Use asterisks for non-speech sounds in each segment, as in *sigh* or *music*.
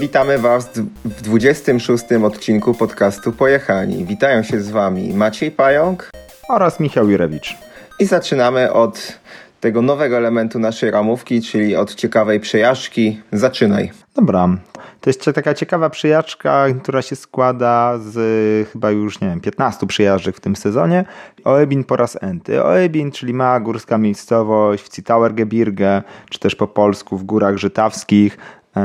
Witamy Was w 26 odcinku podcastu Pojechani. Witają się z Wami Maciej Pająk oraz Michał Jurewicz. I zaczynamy od tego nowego elementu naszej ramówki, czyli od ciekawej przejażdżki. Zaczynaj. Dobra, to jest taka ciekawa przyjażdżka, która się składa z chyba już, nie wiem, 15 przyjażdżek w tym sezonie. Oebin po raz enty. Oebin, czyli mała górska miejscowość w Citauergebirge, czy też po polsku w Górach Żytawskich.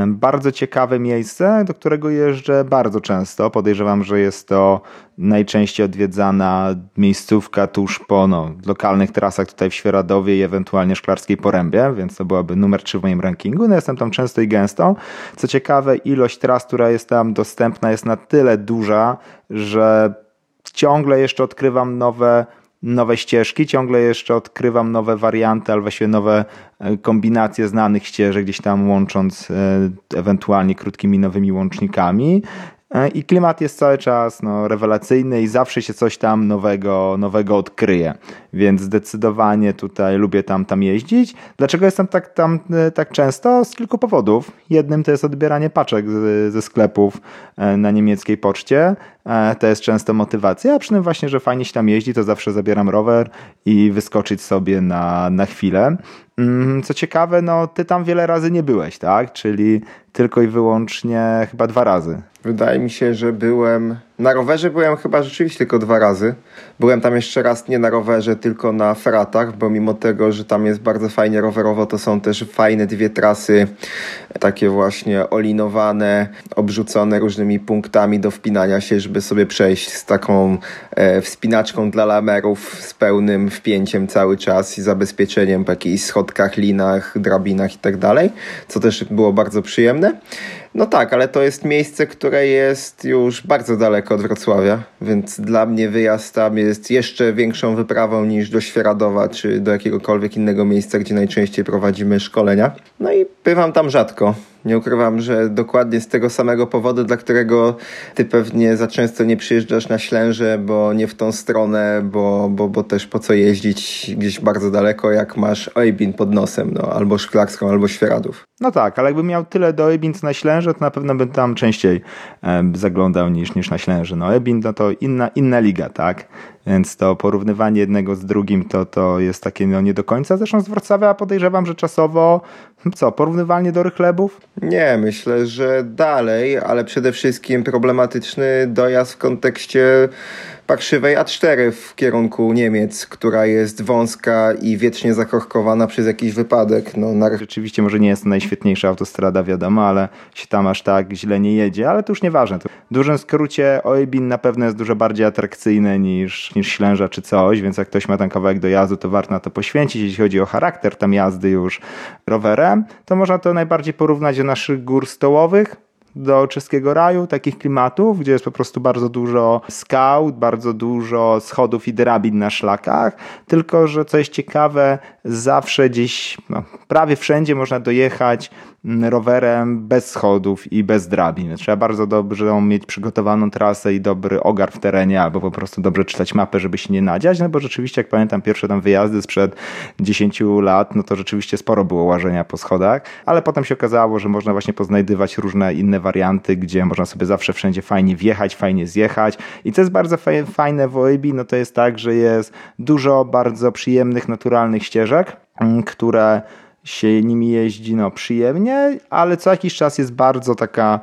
Bardzo ciekawe miejsce, do którego jeżdżę bardzo często. Podejrzewam, że jest to najczęściej odwiedzana miejscówka tuż po no, lokalnych trasach tutaj w Świeradowie i ewentualnie Szklarskiej Porębie, więc to byłaby numer 3 w moim rankingu. No, jestem tam często i gęsto. Co ciekawe, ilość tras, która jest tam dostępna jest na tyle duża, że ciągle jeszcze odkrywam nowe nowe ścieżki, ciągle jeszcze odkrywam nowe warianty, albo właściwie nowe e, kombinacje znanych ścieżek, gdzieś tam łącząc e, ewentualnie krótkimi nowymi łącznikami. E, I klimat jest cały czas no, rewelacyjny i zawsze się coś tam nowego, nowego odkryje. Więc zdecydowanie tutaj lubię tam, tam jeździć. Dlaczego jestem tak, tam tak często? Z kilku powodów. Jednym to jest odbieranie paczek ze sklepów na niemieckiej poczcie. To jest często motywacja, a przy tym właśnie, że fajnie się tam jeździ, to zawsze zabieram rower i wyskoczyć sobie na, na chwilę. Mm, co ciekawe, no ty tam wiele razy nie byłeś, tak? Czyli tylko i wyłącznie chyba dwa razy. Wydaje mi się, że byłem na rowerze byłem chyba rzeczywiście tylko dwa razy. Byłem tam jeszcze raz nie na rowerze, tylko na fratach, bo mimo tego, że tam jest bardzo fajnie rowerowo, to są też fajne dwie trasy, takie właśnie olinowane, obrzucone różnymi punktami do wpinania się, żeby sobie przejść z taką e, wspinaczką dla lamerów z pełnym wpięciem cały czas i zabezpieczeniem po jakichś schodkach, linach, drabinach i tak co też było bardzo przyjemne. No tak, ale to jest miejsce, które jest już bardzo daleko od Wrocławia, więc dla mnie wyjazd tam jest jeszcze większą wyprawą niż do Świeradowa czy do jakiegokolwiek innego miejsca, gdzie najczęściej prowadzimy szkolenia. No i bywam tam rzadko. Nie ukrywam, że dokładnie z tego samego powodu, dla którego ty pewnie za często nie przyjeżdżasz na Ślęże, bo nie w tą stronę, bo, bo, bo też po co jeździć gdzieś bardzo daleko, jak masz Ojbin pod nosem, no, albo Szklarską, albo Świeradów. No tak, ale jakbym miał tyle do co na Ślęże, to na pewno bym tam częściej e, zaglądał niż, niż na Ślęże. No Ojbin no to inna, inna liga, tak? Więc to porównywanie jednego z drugim to, to jest takie no nie do końca. Zresztą z Wrocławia podejrzewam, że czasowo co, porównywalnie do Rychlebów? Nie, myślę, że dalej, ale przede wszystkim problematyczny dojazd w kontekście parszywej A4 w kierunku Niemiec, która jest wąska i wiecznie zakorkowana przez jakiś wypadek. No, na... Rzeczywiście może nie jest to najświetniejsza autostrada, wiadomo, ale się tam aż tak źle nie jedzie, ale to już nieważne. W dużym skrócie Oybin na pewno jest dużo bardziej atrakcyjny niż, niż Ślęża czy coś, więc jak ktoś ma tam kawałek dojazdu, to warto na to poświęcić. Jeśli chodzi o charakter tam jazdy już rowerem, to można to najbardziej porównać do naszych gór stołowych, do czeskiego raju, takich klimatów, gdzie jest po prostu bardzo dużo skał, bardzo dużo schodów i drabin na szlakach, tylko że co jest ciekawe, zawsze gdzieś, no, prawie wszędzie można dojechać rowerem bez schodów i bez drabin. Trzeba bardzo dobrze mieć przygotowaną trasę i dobry ogar w terenie, albo po prostu dobrze czytać mapę, żeby się nie nadziać, no bo rzeczywiście, jak pamiętam pierwsze tam wyjazdy sprzed 10 lat, no to rzeczywiście sporo było łażenia po schodach, ale potem się okazało, że można właśnie poznajdywać różne inne warianty, gdzie można sobie zawsze wszędzie fajnie wjechać, fajnie zjechać i co jest bardzo fajne w OEB, no to jest tak, że jest dużo bardzo przyjemnych, naturalnych ścieżek, mm, które się nimi jeździ no, przyjemnie, ale co jakiś czas jest bardzo taka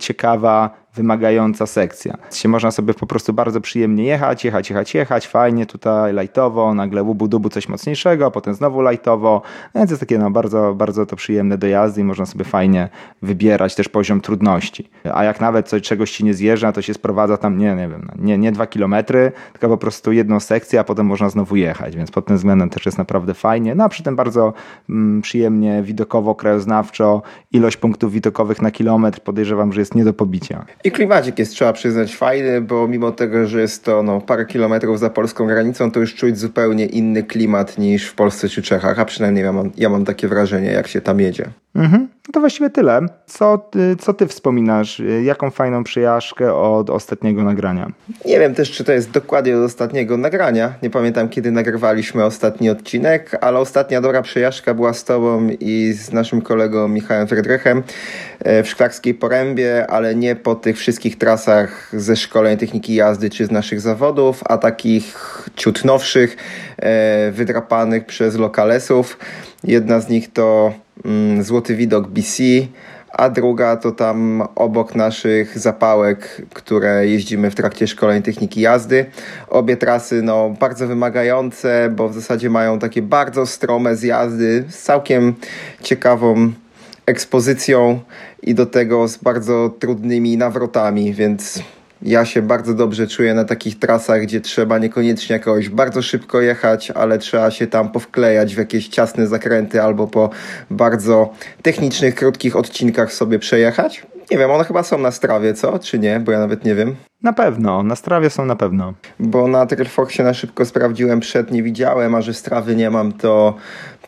ciekawa wymagająca sekcja. Się można sobie po prostu bardzo przyjemnie jechać, jechać, jechać, jechać, fajnie tutaj lightowo, nagle łubu dubu coś mocniejszego, potem znowu lightowo, więc jest takie no bardzo, bardzo to przyjemne dojazdy i można sobie fajnie wybierać też poziom trudności. A jak nawet coś, czegoś ci nie zjeżdża, to się sprowadza tam, nie, nie wiem, no, nie, nie dwa kilometry, tylko po prostu jedną sekcję, a potem można znowu jechać, więc pod tym względem też jest naprawdę fajnie, no a przy tym bardzo mm, przyjemnie widokowo, krajoznawczo, ilość punktów widokowych na kilometr podejrzewam, że jest nie do pobicia. I klimacik jest, trzeba przyznać, fajny, bo mimo tego, że jest to no, parę kilometrów za polską granicą, to już czuć zupełnie inny klimat niż w Polsce czy Czechach, a przynajmniej ja mam, ja mam takie wrażenie, jak się tam jedzie. Mhm. No to właściwie tyle. Co ty, co ty wspominasz? Jaką fajną przyjażdżkę od ostatniego nagrania? Nie wiem też, czy to jest dokładnie od ostatniego nagrania. Nie pamiętam, kiedy nagrywaliśmy ostatni odcinek, ale ostatnia dobra przyjażdżka była z tobą i z naszym kolegą Michałem Fredrychem e, w Szklarskiej Porębie, ale nie po tych wszystkich trasach ze szkoleń techniki jazdy czy z naszych zawodów, a takich ciut nowszych, e, wydrapanych przez lokalesów. Jedna z nich to Złoty Widok BC, a druga to tam obok naszych zapałek, które jeździmy w trakcie szkoleń techniki jazdy. Obie trasy no, bardzo wymagające, bo w zasadzie mają takie bardzo strome zjazdy z całkiem ciekawą ekspozycją i do tego z bardzo trudnymi nawrotami, więc ja się bardzo dobrze czuję na takich trasach, gdzie trzeba niekoniecznie jakoś bardzo szybko jechać, ale trzeba się tam powklejać w jakieś ciasne zakręty albo po bardzo technicznych, krótkich odcinkach sobie przejechać. Nie wiem, one chyba są na strawie, co? Czy nie? Bo ja nawet nie wiem. Na pewno, na strawie są na pewno. Bo na Trailfoxie na szybko sprawdziłem przed, nie widziałem, a że strawy nie mam, to,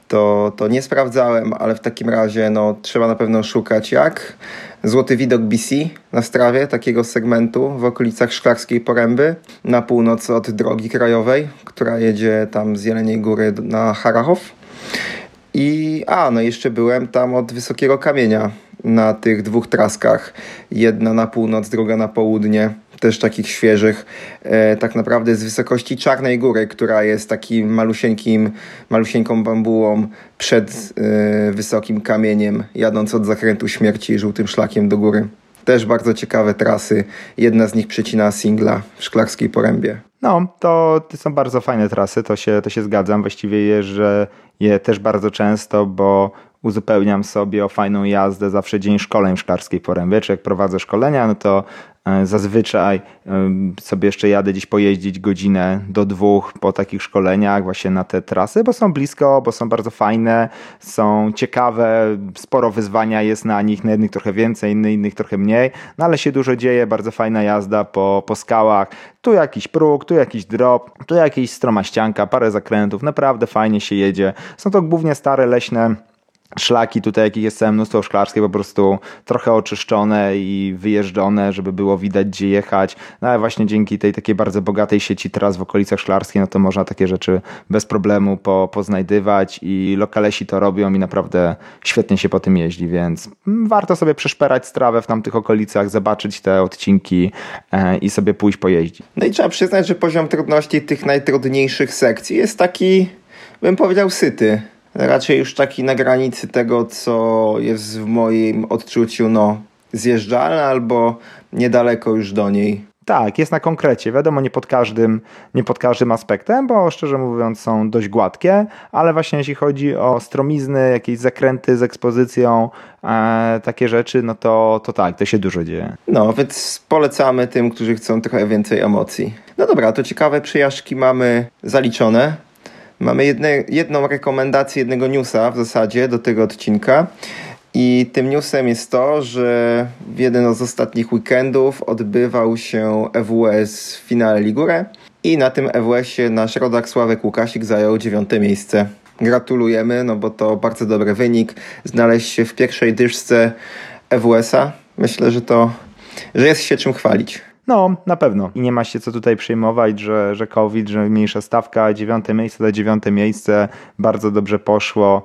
to, to nie sprawdzałem, ale w takim razie no, trzeba na pewno szukać jak. Złoty widok BC na strawie takiego segmentu w okolicach Szklarskiej Poręby na północ od drogi krajowej, która jedzie tam z Jeleniej Góry na Harachow. I a, no jeszcze byłem tam od Wysokiego Kamienia na tych dwóch traskach. Jedna na północ, druga na południe też takich świeżych, e, tak naprawdę z wysokości Czarnej Góry, która jest takim malusieńkim, malusieńką bambułą przed e, wysokim kamieniem, jadąc od zakrętu śmierci żółtym szlakiem do góry. Też bardzo ciekawe trasy. Jedna z nich przecina singla w Szklarskiej Porębie. No, to, to są bardzo fajne trasy, to się, to się zgadzam. Właściwie jeżdżę je też bardzo często, bo uzupełniam sobie o fajną jazdę zawsze dzień szkoleń w Szklarskiej Porębie. Czy jak prowadzę szkolenia, no to e, zazwyczaj e, sobie jeszcze jadę gdzieś pojeździć godzinę do dwóch po takich szkoleniach właśnie na te trasy, bo są blisko, bo są bardzo fajne, są ciekawe, sporo wyzwania jest na nich, na jednych trochę więcej, innych, innych trochę mniej, no ale się dużo dzieje, bardzo fajna jazda po, po skałach, tu jakiś próg, tu jakiś drop, tu jakiś stroma ścianka, parę zakrętów, naprawdę fajnie się jedzie. Są to głównie stare leśne szlaki tutaj, jakich jest całe mnóstwo szklarskie, po prostu trochę oczyszczone i wyjeżdżone, żeby było widać gdzie jechać. No ale właśnie dzięki tej takiej bardzo bogatej sieci tras w okolicach szklarskiej, no to można takie rzeczy bez problemu po, poznajdywać i lokalesi to robią i naprawdę świetnie się po tym jeździ, więc warto sobie przeszperać strawę w tamtych okolicach, zobaczyć te odcinki e, i sobie pójść pojeździć. No i trzeba przyznać, że poziom trudności tych najtrudniejszych sekcji jest taki, bym powiedział, syty raczej już taki na granicy tego, co jest w moim odczuciu no, zjeżdżalne albo niedaleko już do niej. Tak, jest na konkrecie. Wiadomo, nie pod każdym, nie pod każdym aspektem, bo szczerze mówiąc są dość gładkie, ale właśnie jeśli chodzi o stromizny, jakieś zakręty z ekspozycją, e, takie rzeczy, no to, to tak, to się dużo dzieje. No, więc polecamy tym, którzy chcą trochę więcej emocji. No dobra, to ciekawe przyjażdżki mamy zaliczone. Mamy jedne, jedną rekomendację, jednego newsa w zasadzie do tego odcinka. I tym newsem jest to, że w jeden z ostatnich weekendów odbywał się EWS w finale Ligure i na tym EWS-ie nasz rodak Sławek Łukasik zajął dziewiąte miejsce. Gratulujemy, no bo to bardzo dobry wynik. Znaleźć się w pierwszej dyszce EWS-a. Myślę, że to, że jest się czym chwalić. No, na pewno. I nie ma się co tutaj przejmować, że, że COVID, że mniejsza stawka, dziewiąte miejsce to dziewiąte miejsce, bardzo dobrze poszło,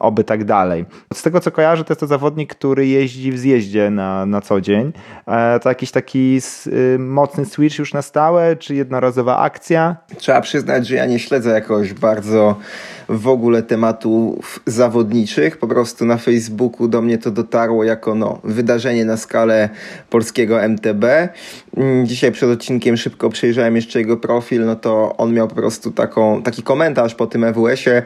oby tak dalej. Z tego co kojarzę, to jest to zawodnik, który jeździ w zjeździe na, na co dzień. E, to jakiś taki y, mocny switch już na stałe, czy jednorazowa akcja? Trzeba przyznać, że ja nie śledzę jakoś bardzo w ogóle tematów zawodniczych. Po prostu na Facebooku do mnie to dotarło jako no, wydarzenie na skalę polskiego MTB. Mm, dzisiaj przed odcinkiem szybko przejrzałem jeszcze jego profil, no to on miał po prostu taką, taki komentarz po tym EWS-ie.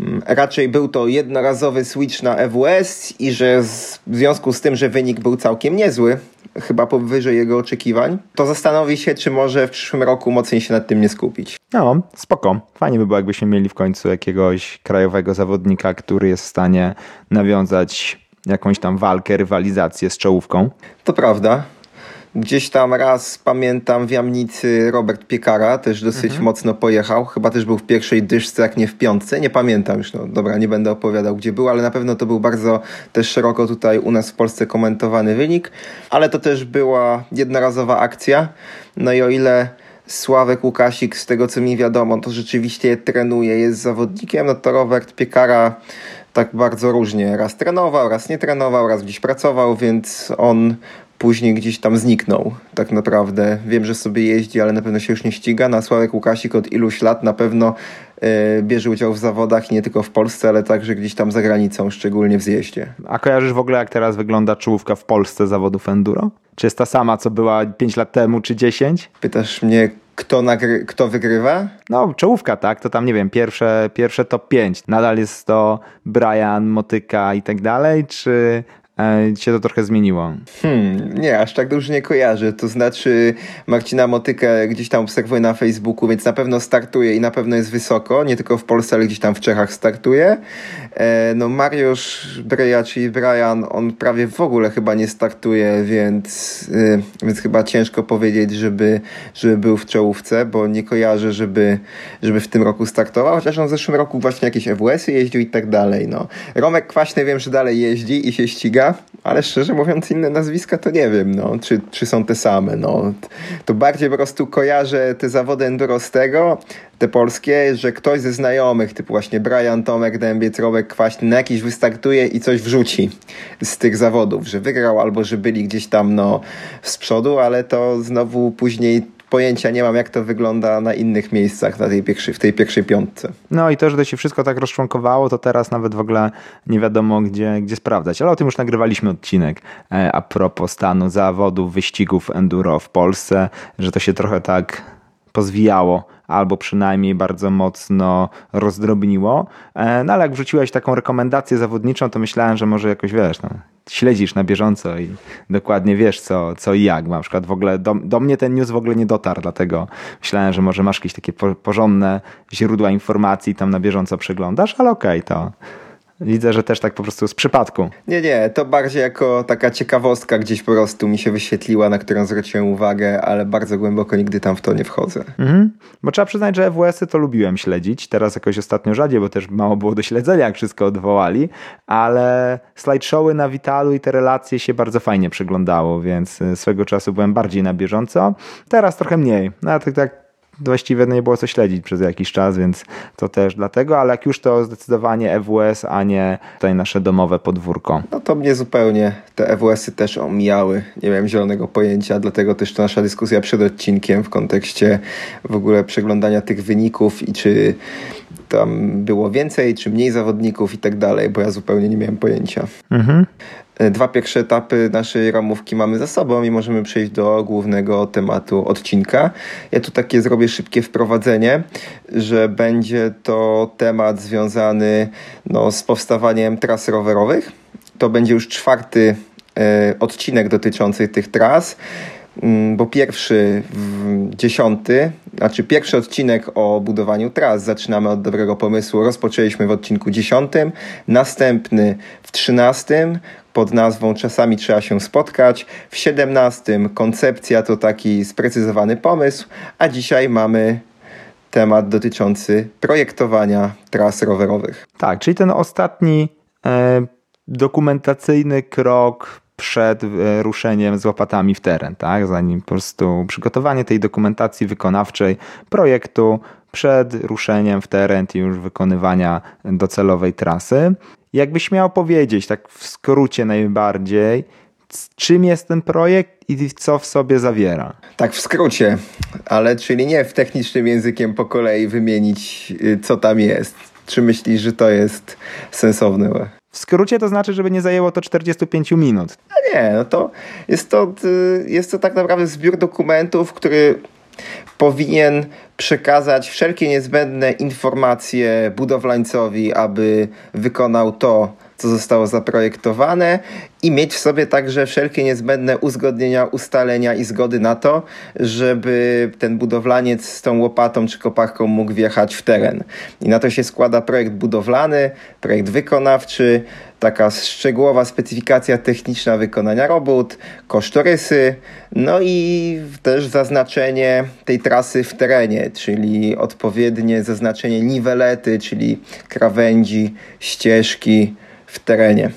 Mm, raczej był to jednorazowy switch na EWS i że w związku z tym, że wynik był całkiem niezły, chyba powyżej jego oczekiwań, to zastanowi się, czy może w przyszłym roku mocniej się nad tym nie skupić. No, spoko. Fajnie by było, jakbyśmy mieli w końcu jakiegoś krajowego zawodnika, który jest w stanie nawiązać jakąś tam walkę, rywalizację z czołówką. To prawda. Gdzieś tam raz pamiętam w Jamnicy Robert Piekara też dosyć mhm. mocno pojechał. Chyba też był w pierwszej dyszce, jak nie w piątce. Nie pamiętam już, no dobra, nie będę opowiadał gdzie był, ale na pewno to był bardzo też szeroko tutaj u nas w Polsce komentowany wynik. Ale to też była jednorazowa akcja. No i o ile Sławek Łukasik, z tego co mi wiadomo, to rzeczywiście trenuje, jest zawodnikiem, no to Robert Piekara tak bardzo różnie. Raz trenował, raz nie trenował, raz gdzieś pracował, więc on później gdzieś tam zniknął tak naprawdę. Wiem, że sobie jeździ, ale na pewno się już nie ściga. Na Sławek Łukasik od iluś lat na pewno e, bierze udział w zawodach nie tylko w Polsce, ale także gdzieś tam za granicą, szczególnie w zjeździe. A kojarzysz w ogóle jak teraz wygląda czołówka w Polsce zawodów enduro? Czy jest ta sama, co była 5 lat temu, czy 10? Pytasz mnie, kto, nagry- kto wygrywa? No, czołówka, tak, to tam nie wiem, pierwsze, pierwsze top 5. Nadal jest to Brian, Motyka i tak dalej, czy się to trochę zmieniło? Hmm, nie, aż tak dużo nie kojarzę. To znaczy Marcina Motykę gdzieś tam obserwuję na Facebooku, więc na pewno startuje i na pewno jest wysoko. Nie tylko w Polsce, ale gdzieś tam w Czechach startuje. E, no Mariusz Breja, czyli Brian, on prawie w ogóle chyba nie startuje, więc, e, więc chyba ciężko powiedzieć, żeby, żeby był w czołówce, bo nie kojarzę, żeby, żeby w tym roku startował, chociaż on w zeszłym roku właśnie jakieś EWS-y jeździł i tak dalej. No. Romek Kwaśny wiem, że dalej jeździ i się ściga, ale szczerze mówiąc inne nazwiska to nie wiem, no, czy, czy są te same. No. To bardziej po prostu kojarzę te zawody enduro z tego, te polskie, że ktoś ze znajomych, typu właśnie Brian, Tomek, Dębiec, Robek Kwaśny, na jakiś wystartuje i coś wrzuci z tych zawodów, że wygrał albo że byli gdzieś tam no, z przodu, ale to znowu później pojęcia nie mam, jak to wygląda na innych miejscach na tej pierwszej, w tej pierwszej piątce. No i to, że to się wszystko tak rozczłonkowało, to teraz nawet w ogóle nie wiadomo, gdzie, gdzie sprawdzać. Ale o tym już nagrywaliśmy odcinek e, a propos stanu zawodów, wyścigów enduro w Polsce, że to się trochę tak pozwijało albo przynajmniej bardzo mocno rozdrobniło. E, no ale jak wrzuciłeś taką rekomendację zawodniczą, to myślałem, że może jakoś wiesz, no, śledzisz na bieżąco i dokładnie wiesz co, co i jak. Na przykład w ogóle do, do mnie ten news w ogóle nie dotarł, dlatego myślałem, że może masz jakieś takie porządne źródła informacji tam na bieżąco przeglądasz, ale okej, okay, to Widzę, że też tak po prostu z przypadku. Nie, nie, to bardziej jako taka ciekawostka gdzieś po prostu mi się wyświetliła, na którą zwróciłem uwagę, ale bardzo głęboko nigdy tam w to nie wchodzę. Mhm. Bo trzeba przyznać, że EWS-y to lubiłem śledzić. Teraz jakoś ostatnio rzadziej, bo też mało było do śledzenia, jak wszystko odwołali, ale slideshowy na Vitalu i te relacje się bardzo fajnie przeglądało, więc swego czasu byłem bardziej na bieżąco. Teraz trochę mniej. No, tak, tak właściwie nie było co śledzić przez jakiś czas, więc to też dlatego, ale jak już to zdecydowanie EWS, a nie tutaj nasze domowe podwórko. No to mnie zupełnie te EWS-y też omijały. Nie miałem zielonego pojęcia, dlatego też to nasza dyskusja przed odcinkiem w kontekście w ogóle przeglądania tych wyników i czy tam było więcej, czy mniej zawodników i tak dalej, bo ja zupełnie nie miałem pojęcia. Mhm. E, dwa pierwsze etapy naszej ramówki mamy za sobą i możemy przejść do głównego tematu odcinka. Ja tu takie zrobię szybkie wprowadzenie, że będzie to temat związany no, z powstawaniem tras rowerowych. To będzie już czwarty e, odcinek dotyczący tych tras. Mm, bo pierwszy, dziesiąty, znaczy pierwszy odcinek o budowaniu tras zaczynamy od dobrego pomysłu. Rozpoczęliśmy w odcinku dziesiątym, następny w trzynastym pod nazwą Czasami trzeba się spotkać. W siedemnastym koncepcja to taki sprecyzowany pomysł, a dzisiaj mamy temat dotyczący projektowania tras rowerowych. Tak, czyli ten ostatni e, dokumentacyjny krok przed e, ruszeniem z łopatami w teren, tak? Zanim po prostu przygotowanie tej dokumentacji wykonawczej projektu przed ruszeniem w teren i już wykonywania docelowej trasy. Jakbyś miał powiedzieć, tak w skrócie najbardziej, czym jest ten projekt i co w sobie zawiera? Tak, w skrócie, ale czyli nie w technicznym językiem po kolei wymienić, y, co tam jest. Czy myślisz, że to jest sensowne? W skrócie to znaczy, żeby nie zajęło to 45 minut. A nie, no to jest to, y, jest to tak naprawdę zbiór dokumentów, który powinien przekazać wszelkie niezbędne informacje budowlańcowi, aby wykonał to, co zostało zaprojektowane i mieć w sobie także wszelkie niezbędne uzgodnienia, ustalenia i zgody na to, żeby ten budowlaniec z tą łopatą czy koparką mógł wjechać w teren. I na to się składa projekt budowlany, projekt wykonawczy, taka szczegółowa specyfikacja techniczna wykonania robót, kosztorysy, no i też zaznaczenie tej trasy w terenie, czyli odpowiednie zaznaczenie niwelety, czyli krawędzi, ścieżki w terenie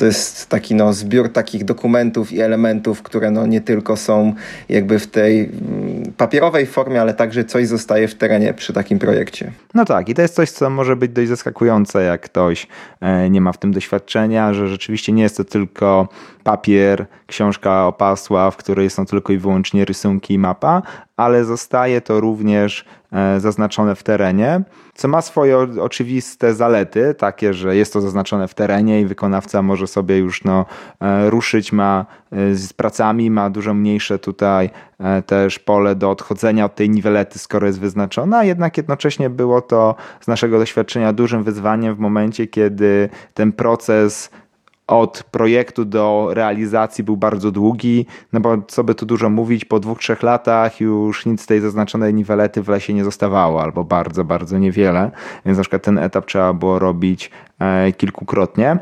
to jest taki no, zbiór takich dokumentów i elementów, które no, nie tylko są jakby w tej mm, papierowej formie, ale także coś zostaje w terenie przy takim projekcie. No tak, i to jest coś, co może być dość zaskakujące, jak ktoś e, nie ma w tym doświadczenia, że rzeczywiście nie jest to tylko papier, książka opasła, w której są tylko i wyłącznie rysunki i mapa, ale zostaje to również e, zaznaczone w terenie, co ma swoje oczywiste zalety, takie, że jest to zaznaczone w terenie i wykonawca może sobie już no, e, ruszyć, ma e, z pracami, ma dużo mniejsze tutaj też pole do odchodzenia od tej niwelety, skoro jest wyznaczona, jednak jednocześnie było to z naszego doświadczenia dużym wyzwaniem w momencie, kiedy ten proces od projektu do realizacji był bardzo długi, no bo co by tu dużo mówić, po dwóch, trzech latach już nic z tej zaznaczonej niwelety w lesie nie zostawało, albo bardzo, bardzo niewiele, więc na przykład ten etap trzeba było robić e, kilkukrotnie.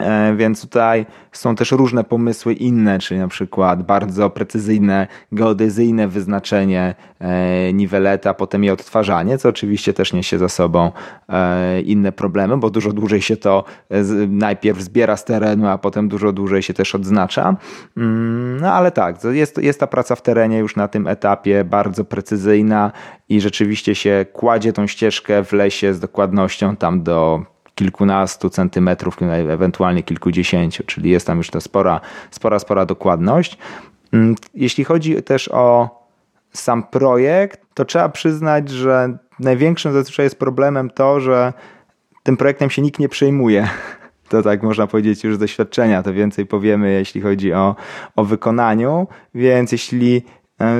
E, więc tutaj są też różne pomysły inne, czyli na przykład bardzo precyzyjne, geodezyjne wyznaczenie e, niweleta, potem je odtwarzanie, co oczywiście też niesie za sobą e, inne problemy, bo dużo dłużej się to najpierw zbiera z terenu, a potem dużo dłużej się też odznacza. Mm, no ale tak, jest, jest ta praca w terenie już na tym etapie bardzo precyzyjna i rzeczywiście się kładzie tą ścieżkę w lesie z dokładnością tam do kilkunastu centymetrów, ewentualnie kilkudziesięciu, czyli jest tam już ta spora, spora, spora dokładność. Mm, jeśli chodzi też o sam projekt, to trzeba przyznać, że największym zazwyczaj jest problemem to, że tym projektem się nikt nie przejmuje. *laughs* To tak można powiedzieć już z doświadczenia, to więcej powiemy, jeśli chodzi o, o wykonaniu. Więc jeśli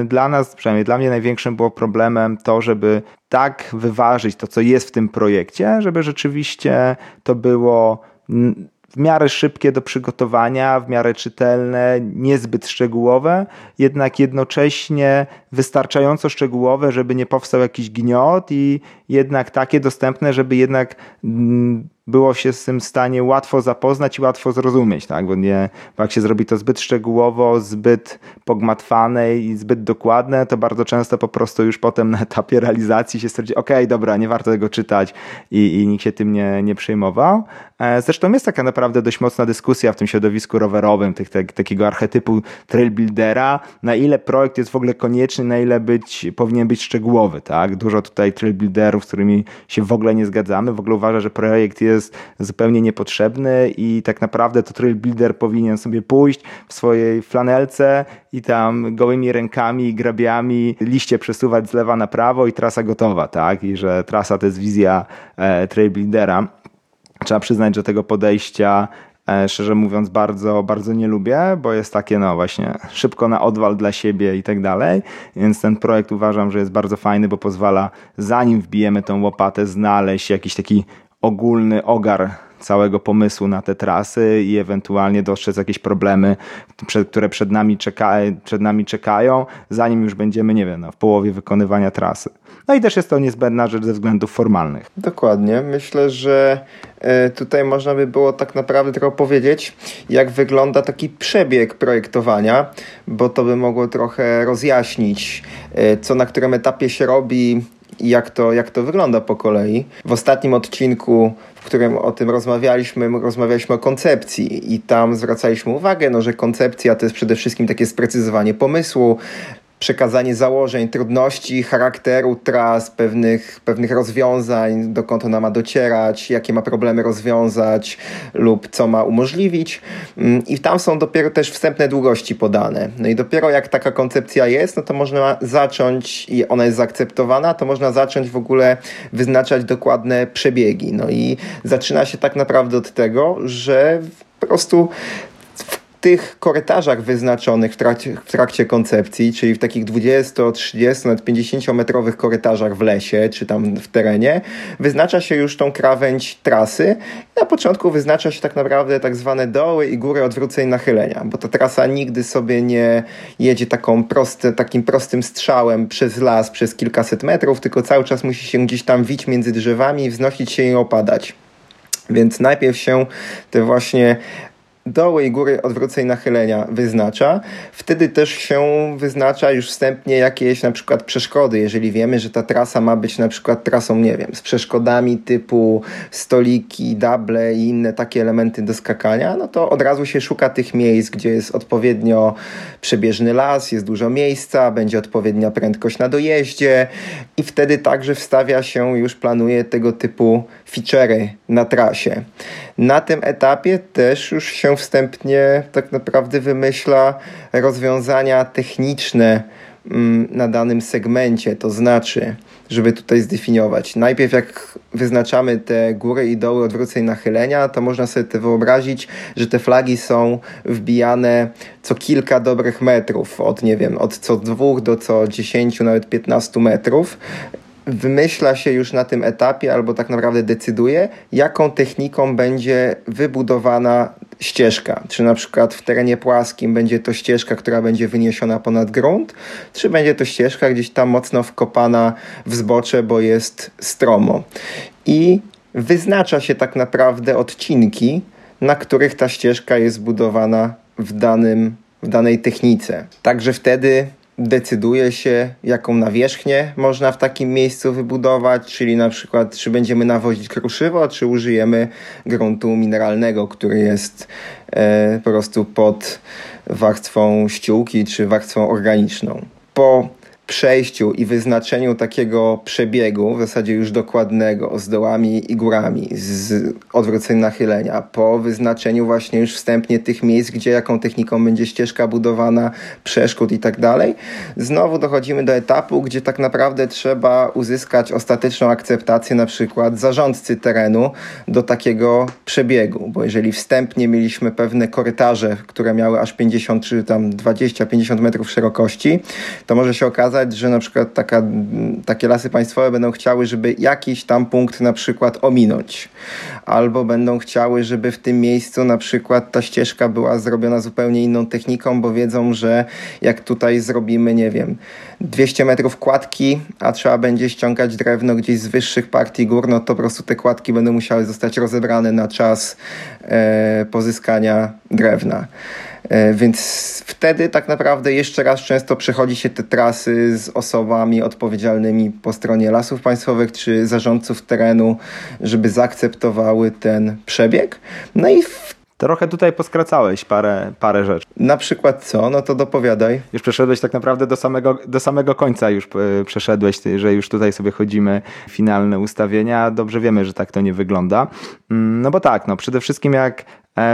dla nas, przynajmniej dla mnie największym było problemem to, żeby tak wyważyć to, co jest w tym projekcie, żeby rzeczywiście to było w miarę szybkie do przygotowania, w miarę czytelne, niezbyt szczegółowe, jednak jednocześnie wystarczająco szczegółowe, żeby nie powstał jakiś gniot i jednak takie dostępne, żeby jednak było się z tym stanie łatwo zapoznać i łatwo zrozumieć, tak? Bo, nie, bo jak się zrobi to zbyt szczegółowo, zbyt pogmatwane i zbyt dokładne, to bardzo często po prostu już potem na etapie realizacji się stwierdzi, ok, dobra, nie warto tego czytać i, i nikt się tym nie, nie przejmował. E, zresztą jest taka naprawdę dość mocna dyskusja w tym środowisku rowerowym, tych, te, takiego archetypu trailbuildera, na ile projekt jest w ogóle konieczny, na ile być, powinien być szczegółowy, tak? Dużo tutaj trailbuilderów, z którymi się w ogóle nie zgadzamy, w ogóle uważa, że projekt jest jest zupełnie niepotrzebny i tak naprawdę to trail builder powinien sobie pójść w swojej flanelce i tam gołymi rękami grabiami liście przesuwać z lewa na prawo i trasa gotowa, tak? I że trasa to jest wizja e, trail buildera. Trzeba przyznać, że tego podejścia e, szczerze mówiąc bardzo, bardzo nie lubię, bo jest takie no właśnie szybko na odwal dla siebie i tak dalej, więc ten projekt uważam, że jest bardzo fajny, bo pozwala zanim wbijemy tą łopatę znaleźć jakiś taki ogólny ogar całego pomysłu na te trasy i ewentualnie dostrzec jakieś problemy, które przed nami, czeka, przed nami czekają, zanim już będziemy, nie wiem, no, w połowie wykonywania trasy. No i też jest to niezbędna rzecz ze względów formalnych. Dokładnie. Myślę, że e, tutaj można by było tak naprawdę trochę powiedzieć, jak wygląda taki przebieg projektowania, bo to by mogło trochę rozjaśnić, e, co na którym etapie się robi, jak to, jak to wygląda po kolei. W ostatnim odcinku, w którym o tym rozmawialiśmy, rozmawialiśmy o koncepcji i tam zwracaliśmy uwagę, no, że koncepcja to jest przede wszystkim takie sprecyzowanie pomysłu, przekazanie założeń, trudności, charakteru tras, pewnych, pewnych rozwiązań, dokąd ona ma docierać, jakie ma problemy rozwiązać lub co ma umożliwić. Mm, I tam są dopiero też wstępne długości podane. No i dopiero jak taka koncepcja jest, no to można zacząć i ona jest zaakceptowana, to można zacząć w ogóle wyznaczać dokładne przebiegi. No i zaczyna się tak naprawdę od tego, że po prostu tych korytarzach wyznaczonych w trakcie, w trakcie koncepcji, czyli w takich 20, 30, nawet 50 metrowych korytarzach w lesie, czy tam w terenie, wyznacza się już tą krawędź trasy. Na początku wyznacza się tak naprawdę tak zwane doły i góry odwróceń nachylenia, bo ta trasa nigdy sobie nie jedzie taką proste, takim prostym strzałem przez las, przez kilkaset metrów, tylko cały czas musi się gdzieś tam wić między drzewami, wznosić się i opadać. Więc najpierw się te właśnie doły i góry odwróceń nachylenia wyznacza. Wtedy też się wyznacza już wstępnie jakieś na przykład przeszkody. Jeżeli wiemy, że ta trasa ma być na przykład trasą, nie wiem, z przeszkodami typu stoliki, dable i inne takie elementy do skakania, no to od razu się szuka tych miejsc, gdzie jest odpowiednio przebieżny las, jest dużo miejsca, będzie odpowiednia prędkość na dojeździe i wtedy także wstawia się, już planuje tego typu feature'y na trasie. Na tym etapie też już się wstępnie tak naprawdę wymyśla rozwiązania techniczne mm, na danym segmencie, to znaczy, żeby tutaj zdefiniować. Najpierw jak wyznaczamy te góry i doły odwróceń nachylenia, to można sobie to wyobrazić, że te flagi są wbijane co kilka dobrych metrów, od nie wiem, od co dwóch do co dziesięciu, nawet piętnastu metrów wymyśla się już na tym etapie, albo tak naprawdę decyduje, jaką techniką będzie wybudowana ścieżka. Czy na przykład w terenie płaskim będzie to ścieżka, która będzie wyniesiona ponad grunt, czy będzie to ścieżka gdzieś tam mocno wkopana w zbocze, bo jest stromo. I wyznacza się tak naprawdę odcinki, na których ta ścieżka jest budowana w, danym, w danej technice. Także wtedy decyduje się, jaką nawierzchnię można w takim miejscu wybudować, czyli na przykład, czy będziemy nawozić kruszywo, czy użyjemy gruntu mineralnego, który jest e, po prostu pod warstwą ściółki, czy warstwą organiczną. Po przejściu i wyznaczeniu takiego przebiegu, w zasadzie już dokładnego, z dołami i górami, z odwróceń nachylenia, po wyznaczeniu właśnie już wstępnie tych miejsc, gdzie jaką techniką będzie ścieżka budowana, przeszkód i tak dalej, znowu dochodzimy do etapu, gdzie tak naprawdę trzeba uzyskać ostateczną akceptację na przykład zarządcy terenu do takiego przebiegu, bo jeżeli wstępnie mieliśmy pewne korytarze, które miały aż 50 czy tam 20-50 metrów szerokości, to może się okazać, że na przykład taka, takie lasy państwowe będą chciały, żeby jakiś tam punkt na przykład ominąć. Albo będą chciały, żeby w tym miejscu na przykład ta ścieżka była zrobiona zupełnie inną techniką, bo wiedzą, że jak tutaj zrobimy, nie wiem, 200 metrów kładki, a trzeba będzie ściągać drewno gdzieś z wyższych partii gór, no to po prostu te kładki będą musiały zostać rozebrane na czas e, pozyskania drewna. E, więc wtedy tak naprawdę jeszcze raz często przechodzi się te trasy z osobami odpowiedzialnymi po stronie lasów państwowych czy zarządców terenu, żeby zaakceptowały ten przebieg. No i Trochę tutaj poskracałeś parę, parę rzeczy. Na przykład co? No to dopowiadaj. Już przeszedłeś tak naprawdę do samego, do samego końca już e, przeszedłeś, że już tutaj sobie chodzimy finalne ustawienia. Dobrze wiemy, że tak to nie wygląda. Mm, no bo tak, no przede wszystkim jak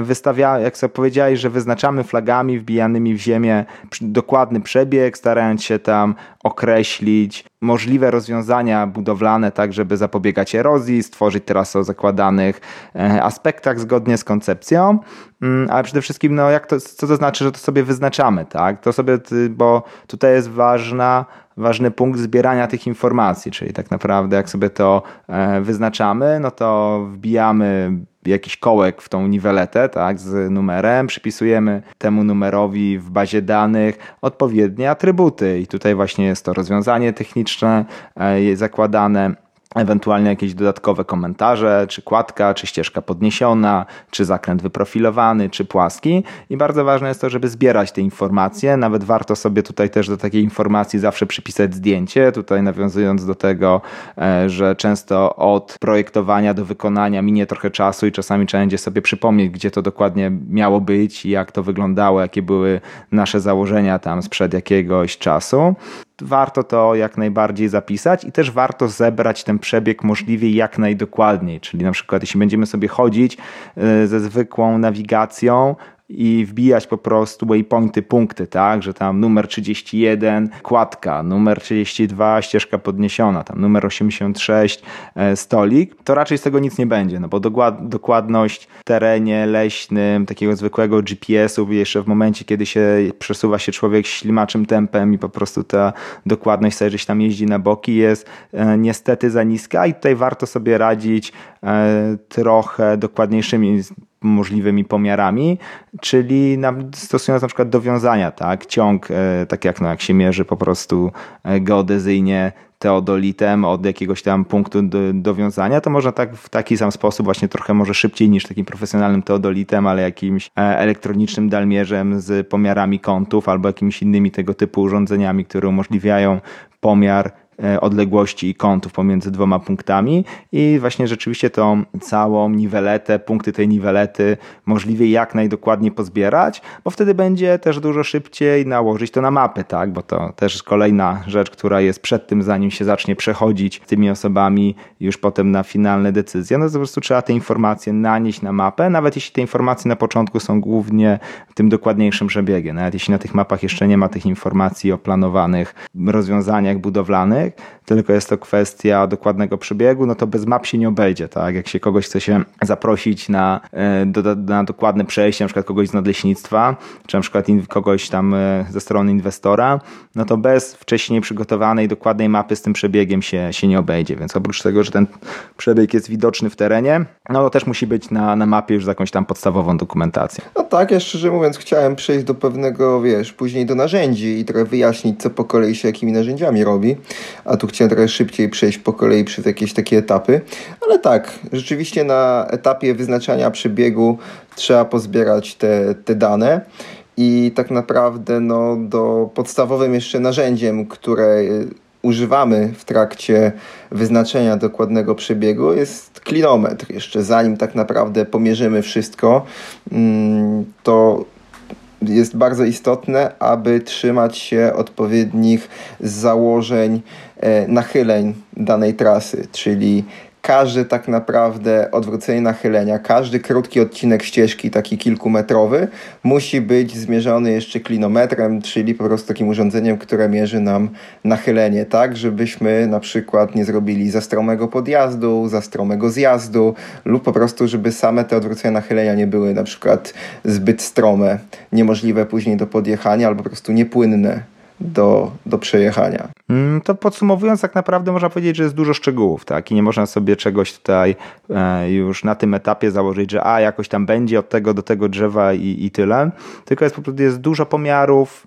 wystawia, jak sobie powiedziałeś, że wyznaczamy flagami wbijanymi w ziemię dokładny przebieg, starając się tam określić możliwe rozwiązania budowlane, tak żeby zapobiegać erozji, stworzyć trasę o zakładanych e, aspektach zgodnie z koncepcją, mm, ale przede wszystkim, no jak to, co to znaczy, że to sobie wyznaczamy, tak? To sobie, bo tutaj jest ważna ważny punkt zbierania tych informacji, czyli tak naprawdę jak sobie to e, wyznaczamy, no to wbijamy jakiś kołek w tą niweletę, tak, z numerem, przypisujemy temu numerowi w bazie danych odpowiednie atrybuty. I tutaj właśnie jest to rozwiązanie techniczne e, zakładane ewentualnie jakieś dodatkowe komentarze, czy kładka, czy ścieżka podniesiona, czy zakręt wyprofilowany, czy płaski. I bardzo ważne jest to, żeby zbierać te informacje. Nawet warto sobie tutaj też do takiej informacji zawsze przypisać zdjęcie. Tutaj nawiązując do tego, e, że często od projektowania do wykonania minie trochę czasu i czasami trzeba będzie sobie przypomnieć, gdzie to dokładnie miało być, jak to wyglądało, jakie były nasze założenia tam sprzed jakiegoś czasu warto to jak najbardziej zapisać i też warto zebrać ten przebieg możliwie jak najdokładniej. Czyli na przykład, jeśli będziemy sobie chodzić e, ze zwykłą nawigacją, i wbijać po prostu waypointy, punkty, tak, że tam numer 31 kładka, numer 32 ścieżka podniesiona, tam numer 86 e, stolik, to raczej z tego nic nie będzie, no bo dokładność w terenie leśnym, takiego zwykłego GPS-u, jeszcze w momencie, kiedy się przesuwa się człowiek ślimaczym tempem i po prostu ta dokładność sobie, się tam jeździ na boki jest e, niestety za niska i tutaj warto sobie radzić e, trochę dokładniejszymi możliwymi pomiarami, czyli na, stosując na przykład dowiązania, tak, ciąg, e, tak jak, no, jak się mierzy po prostu e, geodezyjnie teodolitem od jakiegoś tam punktu do, dowiązania, to można tak w taki sam sposób, właśnie trochę może szybciej niż takim profesjonalnym teodolitem, ale jakimś e, elektronicznym dalmierzem z pomiarami kątów albo jakimiś innymi tego typu urządzeniami, które umożliwiają pomiar odległości i kątów pomiędzy dwoma punktami i właśnie rzeczywiście tą całą niweletę, punkty tej niwelety możliwie jak najdokładniej pozbierać, bo wtedy będzie też dużo szybciej nałożyć to na mapy, tak? Bo to też kolejna rzecz, która jest przed tym, zanim się zacznie przechodzić tymi osobami już potem na finalne decyzje. No to po prostu trzeba te informacje nanieść na mapę, nawet jeśli te informacje na początku są głównie tym dokładniejszym przebiegiem. Nawet jeśli na tych mapach jeszcze nie ma tych informacji o planowanych rozwiązaniach budowlanych, tylko jest to kwestia dokładnego przebiegu, no to bez map się nie obejdzie, tak? Jak się kogoś chce się zaprosić na, e, do, na dokładne przejście, na przykład kogoś z nadleśnictwa, czy na przykład kogoś tam e, ze strony inwestora, no to bez wcześniej przygotowanej, dokładnej mapy z tym przebiegiem się, się nie obejdzie, więc oprócz tego, że ten przebieg jest widoczny w terenie, no to też musi być na, na mapie już z jakąś tam podstawową dokumentacją. No tak, ja szczerze mówiąc chciałem przejść do pewnego, wiesz, później do narzędzi i trochę wyjaśnić, co po kolei się jakimi narzędziami robi, a tu chciałem trochę szybciej przejść po kolei przez jakieś takie etapy. Ale tak, rzeczywiście na etapie wyznaczania przebiegu trzeba pozbierać te, te dane. I tak naprawdę no, do podstawowym jeszcze narzędziem, które używamy w trakcie wyznaczenia dokładnego przebiegu jest klinometr. Jeszcze zanim tak naprawdę pomierzymy wszystko, mm, to jest bardzo istotne, aby trzymać się odpowiednich założeń e, nachyleń danej trasy, czyli każde tak naprawdę odwrócenie nachylenia, każdy krótki odcinek ścieżki, taki kilkumetrowy, musi być zmierzony jeszcze klinometrem, czyli po prostu takim urządzeniem, które mierzy nam nachylenie, tak, żebyśmy na przykład nie zrobili za stromego podjazdu, za stromego zjazdu, lub po prostu, żeby same te odwrócenia nachylenia nie były na przykład zbyt strome, niemożliwe później do podjechania, albo po prostu niepłynne do, do przejechania. Mm, to podsumowując, tak naprawdę można powiedzieć, że jest dużo szczegółów, tak? I nie można sobie czegoś tutaj e, już na tym etapie założyć, że a jakoś tam będzie od tego do tego drzewa i, i tyle. Tylko jest jest dużo pomiarów,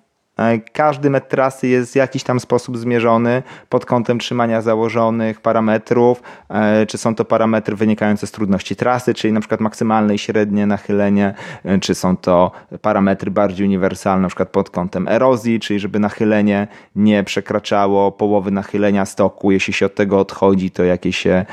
każdy metr trasy jest w jakiś tam sposób zmierzony pod kątem trzymania założonych parametrów, e, czy są to parametry wynikające z trudności trasy, czyli na przykład maksymalne i średnie nachylenie, e, czy są to parametry bardziej uniwersalne, na przykład pod kątem erozji, czyli żeby nachylenie nie przekraczało połowy nachylenia stoku. Jeśli się od tego odchodzi, to jakie się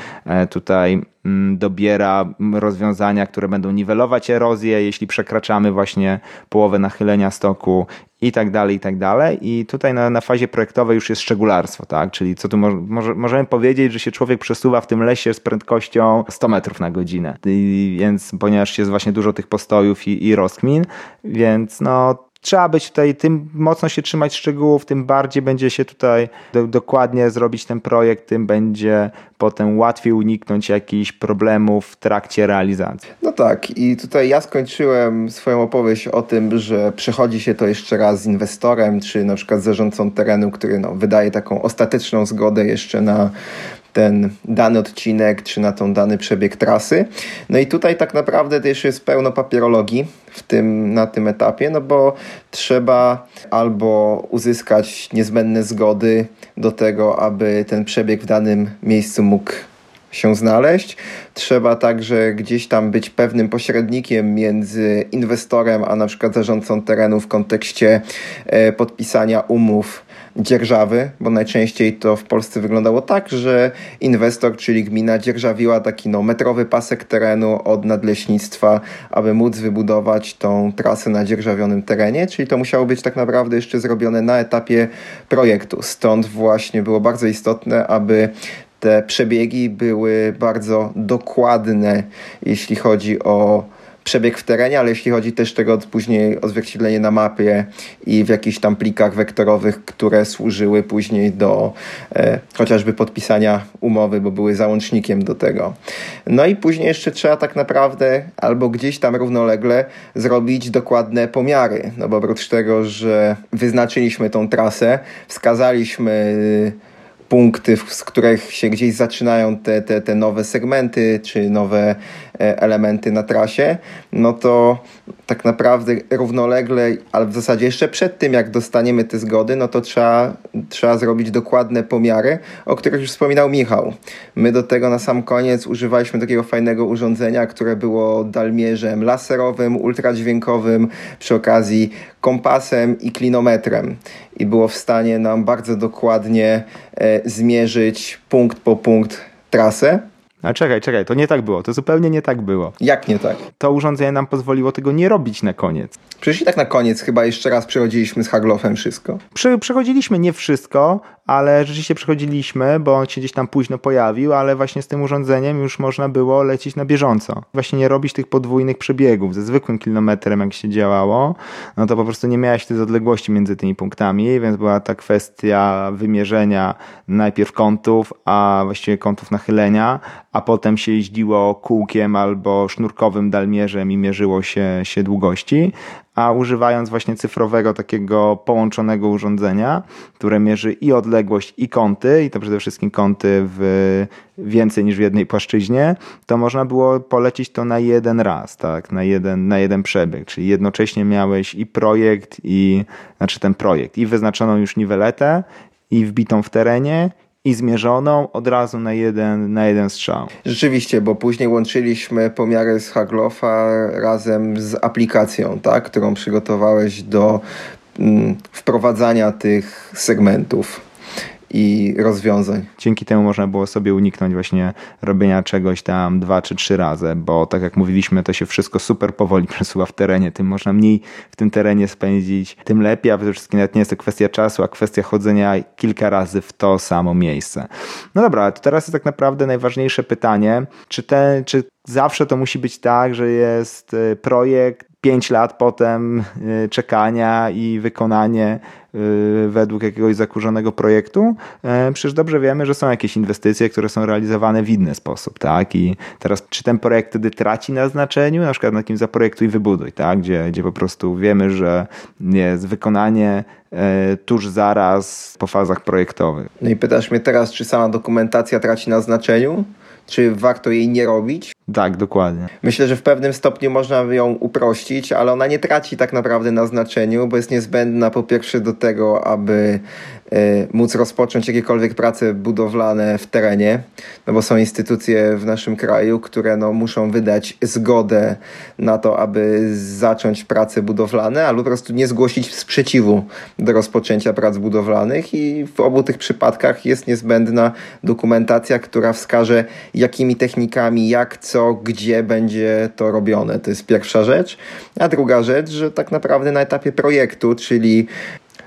tutaj mm, dobiera rozwiązania, które będą niwelować erozję, jeśli przekraczamy właśnie połowę nachylenia stoku i tak dalej, i tak dalej. I tutaj na, na fazie projektowej już jest szczególarstwo, tak? Czyli co tu mo może, możemy powiedzieć, że się człowiek przesuwa w tym lesie z prędkością 100 metrów na godzinę. I, więc ponieważ jest właśnie dużo tych postojów i, i rozkmin, więc no trzeba być tutaj, tym mocno się trzymać szczegółów, tym bardziej będzie się tutaj do, dokładnie zrobić ten projekt, tym będzie potem łatwiej uniknąć jakichś problemów w trakcie realizacji. No tak, i tutaj ja skończyłem swoją opowieść o tym, że przechodzi się to jeszcze raz z inwestorem, czy na przykład zarządcą terenu, który no, wydaje taką ostateczną zgodę jeszcze na ten dany odcinek, czy na tą dany przebieg trasy. No i tutaj tak naprawdę też jest pełno papierologii w tym, na tym etapie, no bo trzeba albo uzyskać niezbędne zgody do tego, aby ten przebieg w danym miejscu mógł się znaleźć. Trzeba także gdzieś tam być pewnym pośrednikiem między inwestorem a na przykład zarządcą terenu w kontekście e, podpisania umów dzierżawy, bo najczęściej to w Polsce wyglądało tak, że inwestor, czyli gmina, dzierżawiła taki no, metrowy pasek terenu od nadleśnictwa, aby móc wybudować tą trasę na dzierżawionym terenie, czyli to musiało być tak naprawdę jeszcze zrobione na etapie projektu. Stąd właśnie było bardzo istotne, aby te przebiegi były bardzo dokładne, jeśli chodzi o przebieg w terenie, ale jeśli chodzi też tego później odzwierciedlenie na mapie i w jakichś tam plikach wektorowych, które służyły później do e, chociażby podpisania umowy, bo były załącznikiem do tego. No i później jeszcze trzeba tak naprawdę albo gdzieś tam równolegle zrobić dokładne pomiary, no bo oprócz tego, że wyznaczyliśmy tą trasę, wskazaliśmy punkty, z których się gdzieś zaczynają te, te, te nowe segmenty czy nowe elementy na trasie, no to tak naprawdę równolegle, ale w zasadzie jeszcze przed tym, jak dostaniemy te zgody, no to trzeba, trzeba zrobić dokładne pomiary, o których już wspominał Michał. My do tego na sam koniec używaliśmy takiego fajnego urządzenia, które było dalmierzem laserowym, ultradźwiękowym, przy okazji kompasem i klinometrem i było w stanie nam bardzo dokładnie e, zmierzyć punkt po punkt trasę. A czekaj, czekaj, to nie tak było, to zupełnie nie tak było. Jak nie tak? To urządzenie nam pozwoliło tego nie robić na koniec. Przecież i tak na koniec chyba jeszcze raz przechodziliśmy z Haglofem wszystko. Prze przechodziliśmy nie wszystko, ale rzeczywiście przechodziliśmy, bo on się gdzieś tam późno pojawił, ale właśnie z tym urządzeniem już można było lecieć na bieżąco. Właśnie nie robić tych podwójnych przebiegów. Ze zwykłym kilometrem, jak się działało, no to po prostu nie miałeś tej odległości między tymi punktami, więc była ta kwestia wymierzenia najpierw kątów, a właściwie kątów nachylenia, a potem się jeździło kółkiem albo sznurkowym dalmierzem i mierzyło się, się długości, a używając właśnie cyfrowego takiego połączonego urządzenia, które mierzy i odległość i kąty, i to przede wszystkim kąty w więcej niż w jednej płaszczyźnie, to można było polecić to na jeden raz, tak, na jeden, na jeden przebieg, czyli jednocześnie miałeś i projekt, i, znaczy ten projekt, i wyznaczoną już niweletę, i wbitą w terenie, i zmierzoną od razu na jeden, na jeden strzał. Rzeczywiście, bo później łączyliśmy pomiary z Haglofa razem z aplikacją, tak, którą przygotowałeś do mm, wprowadzania tych segmentów i rozwiązań. Dzięki temu można było sobie uniknąć właśnie robienia czegoś tam dwa czy trzy razy, bo tak jak mówiliśmy, to się wszystko super powoli *laughs* przesuwa w terenie, tym można mniej w tym terenie spędzić, tym lepiej, a przede wszystkim nawet nie jest to kwestia czasu, a kwestia chodzenia kilka razy w to samo miejsce. No dobra, to teraz jest tak naprawdę najważniejsze pytanie, czy, te, czy zawsze to musi być tak, że jest y, projekt, pięć lat potem y, czekania i wykonanie y, według jakiegoś zakurzonego projektu. E, przecież dobrze wiemy, że są jakieś inwestycje, które są realizowane w inny sposób, tak? I teraz czy ten projekt wtedy traci na znaczeniu, na przykład na kim zaprojektuj wybuduj, tak? Gdzie, gdzie po prostu wiemy, że jest wykonanie e, tuż zaraz po fazach projektowych. No i pytasz mnie teraz, czy sama dokumentacja traci na znaczeniu? Czy warto jej nie robić? Tak, dokładnie. Myślę, że w pewnym stopniu można ją uprościć, ale ona nie traci tak naprawdę na znaczeniu, bo jest niezbędna po pierwsze do tego, aby E, móc rozpocząć jakiekolwiek prace budowlane w terenie, no bo są instytucje w naszym kraju, które no muszą wydać zgodę na to, aby zacząć prace budowlane, albo po prostu nie zgłosić sprzeciwu do rozpoczęcia prac budowlanych i w obu tych przypadkach jest niezbędna dokumentacja, która wskaże jakimi technikami, jak, co, gdzie będzie to robione. To jest pierwsza rzecz. A druga rzecz, że tak naprawdę na etapie projektu, czyli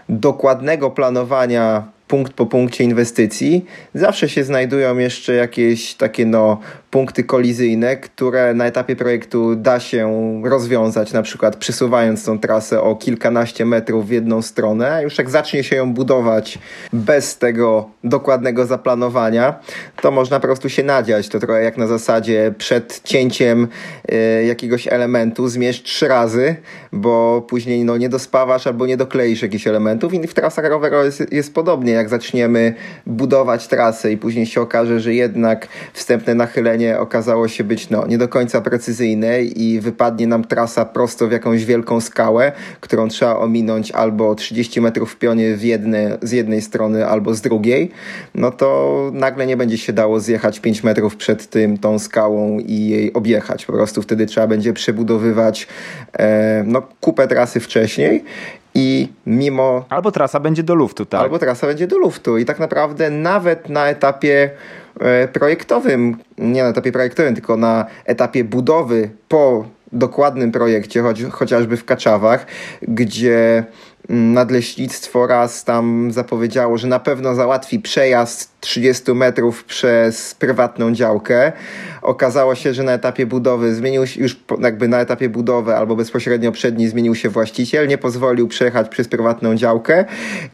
dokładnego planowania punkt po punkcie inwestycji, zawsze się znajdują jeszcze jakieś takie no, punkty kolizyjne, które na etapie projektu da się rozwiązać, na przykład przesuwając tą trasę o kilkanaście metrów w jedną stronę, już jak zacznie się ją budować bez tego dokładnego zaplanowania, to można po prostu się nadziać. To trochę jak na zasadzie przed cięciem y, jakiegoś elementu zmierz trzy razy, bo później no, nie dospawasz albo nie dokleisz jakichś elementów i w trasach rowerowych jest, jest podobnie. Jak zaczniemy budować trasę i później się okaże, że jednak wstępne nachylenie okazało się być no, nie do końca precyzyjne i wypadnie nam trasa prosto w jakąś wielką skałę, którą trzeba ominąć albo 30 metrów w pionie w jedne, z jednej strony albo z drugiej, no to nagle nie będzie się dało zjechać 5 metrów przed tym, tą skałą i jej objechać. Po prostu wtedy trzeba będzie przebudowywać e, no, kupę trasy wcześniej i mimo. Albo trasa będzie do luftu, tak? Albo trasa będzie do luftu. I tak naprawdę nawet na etapie projektowym, nie na etapie projektowym, tylko na etapie budowy po dokładnym projekcie, choć, chociażby w Kaczawach, gdzie mm, nadleśnictwo raz tam zapowiedziało, że na pewno załatwi przejazd 30 metrów przez prywatną działkę. Okazało się, że na etapie budowy zmienił się, już jakby na etapie budowy albo bezpośrednio przed nim zmienił się właściciel, nie pozwolił przejechać przez prywatną działkę.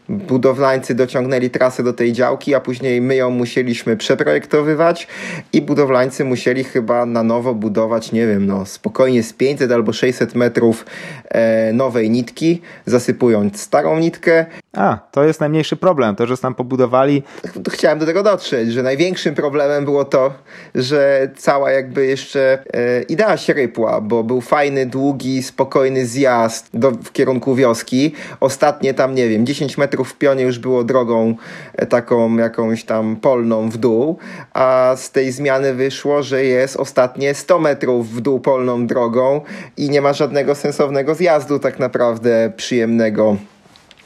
Budowlańcy dociągnęli trasę do tej działki, a później my ją musieliśmy przeprojektowywać i budowlańcy musieli chyba na nowo budować, nie wiem, no spokojnie z 500 albo 600 metrów e, nowej nitki, zasypując starą nitkę. A, to jest najmniejszy problem, to, że tam pobudowali. Chciałem do tego dotrzeć, że największym problemem było to, że cała jakby jeszcze e, idea się rypła, bo był fajny, długi, spokojny zjazd do, w kierunku wioski. Ostatnie tam, nie wiem, 10 metrów w pionie już było drogą e, taką jakąś tam polną w dół, a z tej zmiany wyszło, że jest ostatnie 100 metrów w dół polną drogą i nie ma żadnego sensownego zjazdu tak naprawdę przyjemnego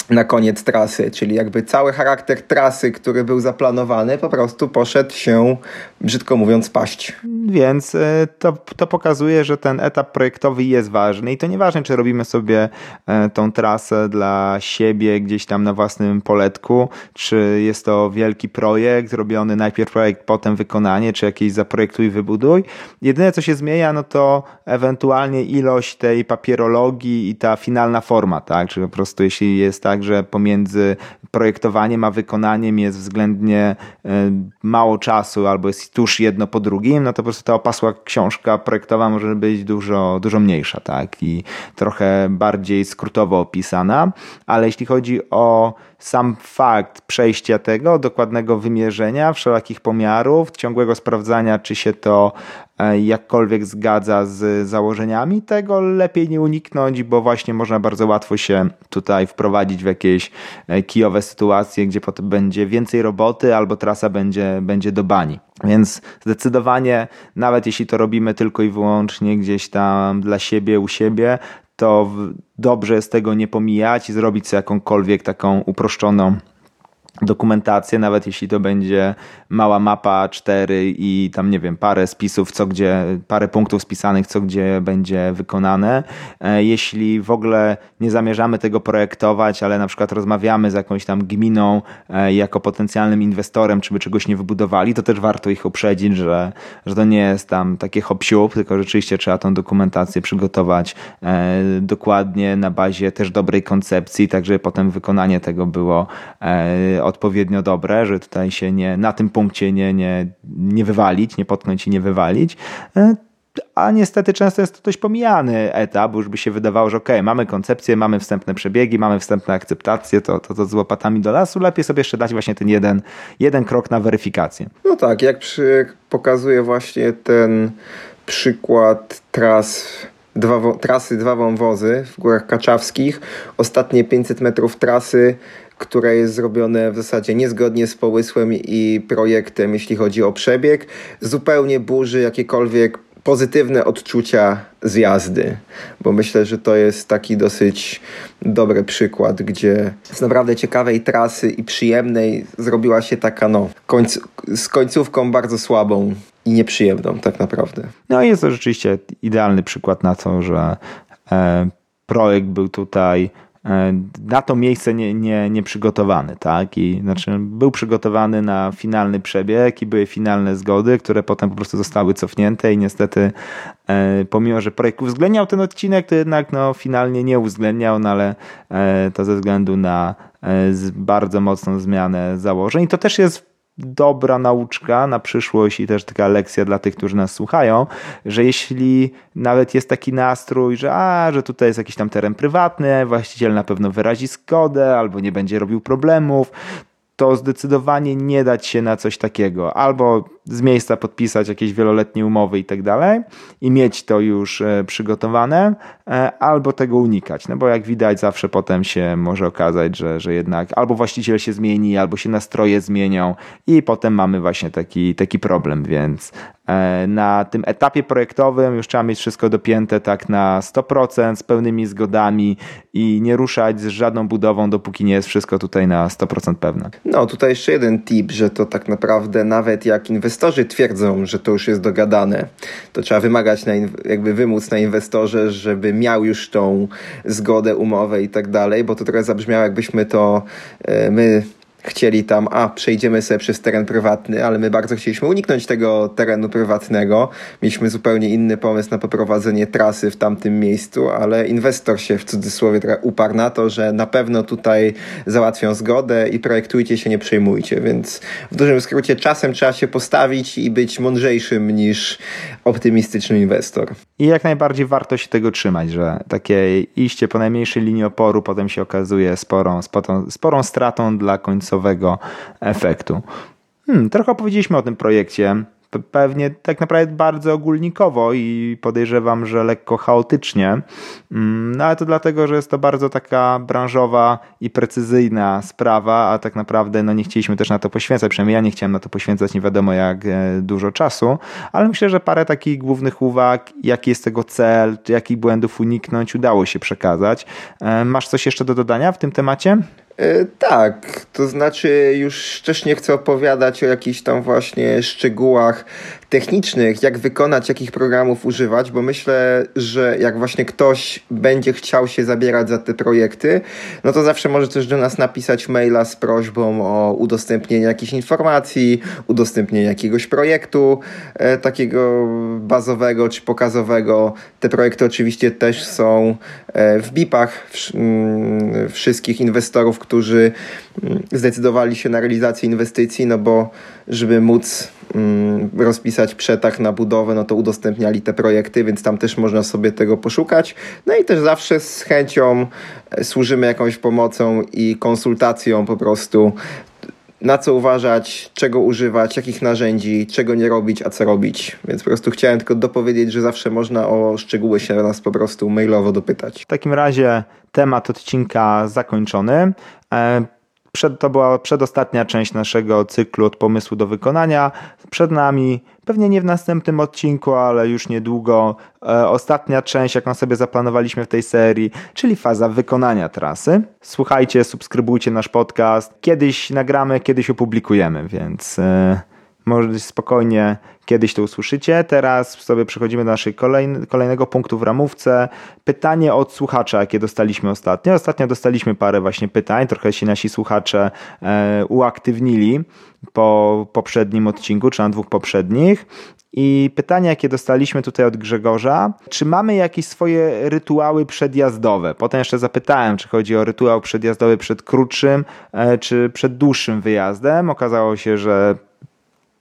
na koniec trasy, czyli jakby cały charakter trasy, który był zaplanowany, po prostu poszedł się, brzydko mówiąc, paść. Więc e, to, to pokazuje, że ten etap projektowy jest ważny i to nieważne, czy robimy sobie e, tą trasę dla siebie gdzieś tam na własnym poletku, czy jest to wielki projekt, robiony najpierw projekt, potem wykonanie, czy jakieś zaprojektuj, wybuduj. Jedyne, co się zmienia, no to ewentualnie ilość tej papierologii i ta finalna forma, tak? Czy po prostu jeśli jest tak, tak, że pomiędzy projektowaniem a wykonaniem jest względnie e, mało czasu albo jest tuż jedno po drugim, no to po prostu ta opasła książka projektowa może być dużo, dużo mniejsza, tak, i trochę bardziej skrótowo opisana, ale jeśli chodzi o sam fakt przejścia tego, dokładnego wymierzenia, wszelakich pomiarów, ciągłego sprawdzania, czy się to jakkolwiek zgadza z założeniami, tego lepiej nie uniknąć, bo właśnie można bardzo łatwo się tutaj wprowadzić w jakieś e, kijowe sytuacje, gdzie potem będzie więcej roboty albo trasa będzie, będzie do bani. Więc zdecydowanie, nawet jeśli to robimy tylko i wyłącznie gdzieś tam dla siebie, u siebie, to dobrze jest tego nie pomijać i zrobić sobie jakąkolwiek taką uproszczoną dokumentację, nawet jeśli to będzie mała mapa 4 i tam nie wiem, parę spisów, co gdzie, parę punktów spisanych, co gdzie będzie wykonane. E, jeśli w ogóle nie zamierzamy tego projektować, ale na przykład rozmawiamy z jakąś tam gminą e, jako potencjalnym inwestorem, czy by czegoś nie wybudowali, to też warto ich uprzedzić, że, że to nie jest tam takie hop tylko rzeczywiście trzeba tą dokumentację przygotować e, dokładnie na bazie też dobrej koncepcji, tak żeby potem wykonanie tego było odpowiednio dobre, że tutaj się nie, na tym punkcie nie, nie, nie wywalić, nie potknąć i nie wywalić. E, a niestety często jest to dość pomijany etap, bo już by się wydawało, że ok, mamy koncepcję, mamy wstępne przebiegi, mamy wstępne akceptacje, to, to, to z łopatami do lasu, lepiej sobie jeszcze dać właśnie ten jeden, jeden krok na weryfikację. No tak, jak przy, pokazuje właśnie ten przykład tras dwa, trasy dwa wąwozy w Górach Kaczawskich. Ostatnie 500 metrów trasy które jest zrobione w zasadzie niezgodnie z pomysłem i projektem, jeśli chodzi o przebieg, zupełnie burzy jakiekolwiek pozytywne odczucia z jazdy, bo myślę, że to jest taki dosyć dobry przykład, gdzie z naprawdę ciekawej trasy i przyjemnej zrobiła się taka no, końc z końcówką bardzo słabą i nieprzyjemną tak naprawdę. No jest to rzeczywiście idealny przykład na to, że e, projekt był tutaj na to miejsce nie, nie, nie przygotowany, tak? I znaczy był przygotowany na finalny przebieg i były finalne zgody, które potem po prostu zostały cofnięte i niestety e, pomimo, że projekt uwzględniał ten odcinek, to jednak no, finalnie nie uwzględniał, no ale e, to ze względu na bardzo mocną zmianę założeń. I to też jest dobra nauczka na przyszłość i też taka lekcja dla tych, którzy nas słuchają, że jeśli nawet jest taki nastrój, że a, że tutaj jest jakiś tam teren prywatny, właściciel na pewno wyrazi zgodę albo nie będzie robił problemów, to zdecydowanie nie dać się na coś takiego. Albo z miejsca podpisać jakieś wieloletnie umowy i tak dalej i mieć to już e, przygotowane, e, albo tego unikać. No bo jak widać, zawsze potem się może okazać, że, że jednak albo właściciel się zmieni, albo się nastroje zmienią i potem mamy właśnie taki, taki problem, więc na tym etapie projektowym już trzeba mieć wszystko dopięte tak na 100% z pełnymi zgodami i nie ruszać z żadną budową, dopóki nie jest wszystko tutaj na 100% pewne. No, tutaj jeszcze jeden tip, że to tak naprawdę nawet jak inwestorzy twierdzą, że to już jest dogadane, to trzeba wymagać, na, jakby wymóc na inwestorze, żeby miał już tą zgodę, umowę i tak dalej, bo to trochę zabrzmiało jakbyśmy to e, my chcieli tam, a przejdziemy sobie przez teren prywatny, ale my bardzo chcieliśmy uniknąć tego terenu prywatnego. Mieliśmy zupełnie inny pomysł na poprowadzenie trasy w tamtym miejscu, ale inwestor się w cudzysłowie uparł na to, że na pewno tutaj załatwią zgodę i projektujcie się, nie przejmujcie. Więc w dużym skrócie czasem trzeba się postawić i być mądrzejszym niż optymistyczny inwestor. I jak najbardziej warto się tego trzymać, że takie iście po najmniejszej linii oporu potem się okazuje sporą, sporą, sporą stratą dla końcowego efektu. Hmm, trochę opowiedzieliśmy o tym projekcie pewnie tak naprawdę bardzo ogólnikowo i podejrzewam, że lekko chaotycznie. Mm, no ale to dlatego, że jest to bardzo taka branżowa i precyzyjna sprawa, a tak naprawdę no nie chcieliśmy też na to poświęcać, przynajmniej ja nie chciałem na to poświęcać nie wiadomo jak e, dużo czasu, ale myślę, że parę takich głównych uwag, jaki jest tego cel, jakich błędów uniknąć, udało się przekazać. E, masz coś jeszcze do dodania w tym temacie? E, tak, to znaczy już też nie chcę opowiadać o jakichś tam właśnie szczegółach technicznych, jak wykonać, jakich programów używać, bo myślę, że jak właśnie ktoś będzie chciał się zabierać za te projekty, no to zawsze może też do nas napisać maila z prośbą o udostępnienie jakichś informacji, udostępnienie jakiegoś projektu e, takiego bazowego czy pokazowego. Te projekty oczywiście też są e, w BIP-ach w, mm, wszystkich inwestorów, którzy mm, zdecydowali się na realizację inwestycji, no bo żeby móc rozpisać przetarg na budowę, no to udostępniali te projekty, więc tam też można sobie tego poszukać. No i też zawsze z chęcią e, służymy jakąś pomocą i konsultacją po prostu na co uważać, czego używać, jakich narzędzi, czego nie robić, a co robić. Więc po prostu chciałem tylko dopowiedzieć, że zawsze można o szczegóły się nas po prostu mailowo dopytać. W takim razie temat odcinka zakończony. Przed, to była przedostatnia część naszego cyklu od pomysłu do wykonania. Przed nami, pewnie nie w następnym odcinku, ale już niedługo, e, ostatnia część, jaką sobie zaplanowaliśmy w tej serii, czyli faza wykonania trasy. Słuchajcie, subskrybujcie nasz podcast. Kiedyś nagramy, kiedyś opublikujemy, więc. E, może spokojnie kiedyś to usłyszycie. Teraz sobie przechodzimy do naszego kolejnego punktu w ramówce. Pytanie od słuchacza, jakie dostaliśmy ostatnio. Ostatnio dostaliśmy parę właśnie pytań, trochę się nasi słuchacze e, uaktywnili po poprzednim odcinku, czy na dwóch poprzednich. I pytanie, jakie dostaliśmy tutaj od Grzegorza, czy mamy jakieś swoje rytuały przedjazdowe? Potem jeszcze zapytałem, czy chodzi o rytuał przedjazdowy przed krótszym, e, czy przed dłuższym wyjazdem. Okazało się, że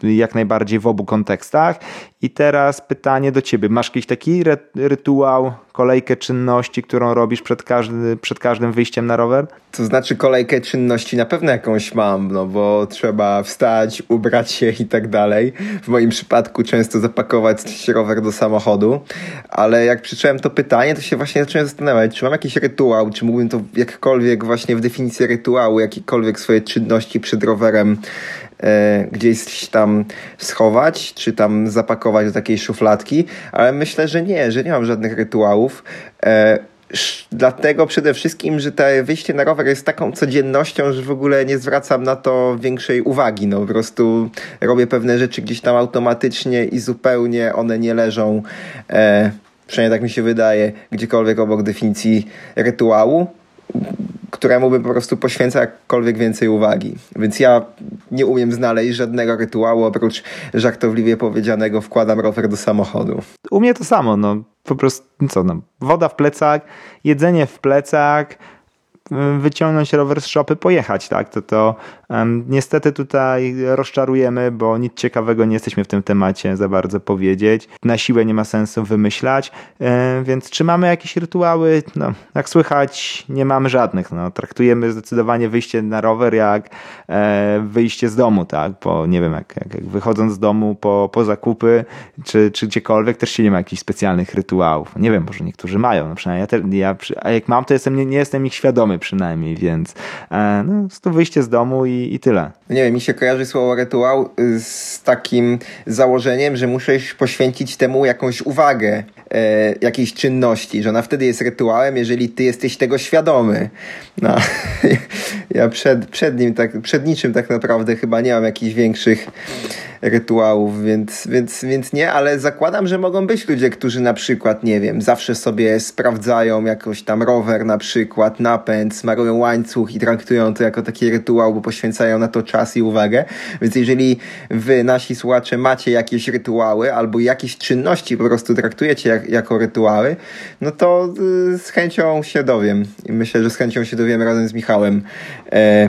jak najbardziej w obu kontekstach. I teraz pytanie do ciebie. Masz jakiś taki rytuał, kolejkę czynności, którą robisz przed, każdy, przed każdym wyjściem na rower? To znaczy kolejkę czynności na pewno jakąś mam, no bo trzeba wstać, ubrać się i tak dalej. W moim przypadku często zapakować rower do samochodu, ale jak przeczytałem to pytanie, to się właśnie zacząłem zastanawiać, czy mam jakiś rytuał, czy mógłbym to jakkolwiek właśnie w definicji rytuału, jakiekolwiek swoje czynności przed rowerem gdzieś tam schować, czy tam zapakować do takiej szufladki, ale myślę, że nie, że nie mam żadnych rytuałów. E, Dlatego przede wszystkim, że to wyjście na rower jest taką codziennością, że w ogóle nie zwracam na to większej uwagi. No po prostu robię pewne rzeczy gdzieś tam automatycznie i zupełnie one nie leżą, e, przynajmniej tak mi się wydaje, gdziekolwiek obok definicji rytuału któremu bym po prostu poświęcał jakkolwiek więcej uwagi. Więc ja nie umiem znaleźć żadnego rytuału, oprócz żartobliwie powiedzianego wkładam rower do samochodu. U mnie to samo, no po prostu, co no, woda w plecach, jedzenie w plecach, wyciągnąć rower z szopy, pojechać, tak? To, to um, niestety tutaj rozczarujemy, bo nic ciekawego nie jesteśmy w tym temacie za bardzo powiedzieć. Na siłę nie ma sensu wymyślać, e, więc czy mamy jakieś rytuały? No, jak słychać, nie mamy żadnych. No, traktujemy zdecydowanie wyjście na rower jak e, wyjście z domu, tak? Bo nie wiem, jak, jak, jak wychodząc z domu po, po zakupy, czy, czy gdziekolwiek, też się nie ma jakichś specjalnych rytuałów. Nie wiem, może niektórzy mają, no przynajmniej ja, te, ja a jak mam, to jestem, nie, nie jestem ich świadomy przynajmniej, więc e, no, to wyjście z domu i, i tyle. Nie wiem, mi się kojarzy słowo rytuał y, z takim założeniem, że muszę poświęcić temu jakąś uwagę, e, jakiejś czynności, że ona wtedy jest rytuałem, jeżeli ty jesteś tego świadomy. No, *laughs* ja przed, przed nim, tak, przed niczym tak naprawdę chyba nie mam jakichś większych rytuałów, więc, więc, więc nie, ale zakładam, że mogą być ludzie, którzy na przykład, nie wiem, zawsze sobie sprawdzają jakoś tam rower na przykład, napęd, smarują łańcuch i traktują to jako taki rytuał, bo poświęcają na to czas i uwagę. Więc jeżeli wy, nasi słuchacze, macie jakieś rytuały albo jakieś czynności po prostu traktujecie jak, jako rytuały, no to y, z chęcią się dowiem. I myślę, że z chęcią się dowiemy razem z Michałem. E,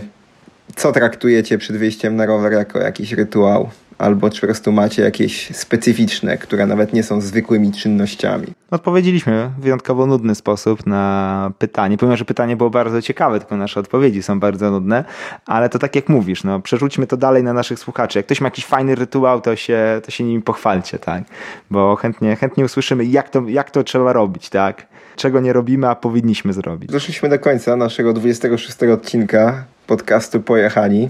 co traktujecie przed wyjściem na rower jako jakiś rytuał? Albo czy po prostu macie jakieś specyficzne, które nawet nie są zwykłymi czynnościami? Odpowiedzieliśmy w wyjątkowo nudny sposób na pytanie, pomimo że pytanie było bardzo ciekawe, tylko nasze odpowiedzi są bardzo nudne, ale to tak jak mówisz, no, przerzućmy to dalej na naszych słuchaczy. Jak ktoś ma jakiś fajny rytuał, to się, to się nim pochwalcie, tak? Bo chętnie, chętnie usłyszymy, jak to, jak to trzeba robić, tak? Czego nie robimy, a powinniśmy zrobić. Doszliśmy do końca naszego 26 odcinka podcastu Pojechani.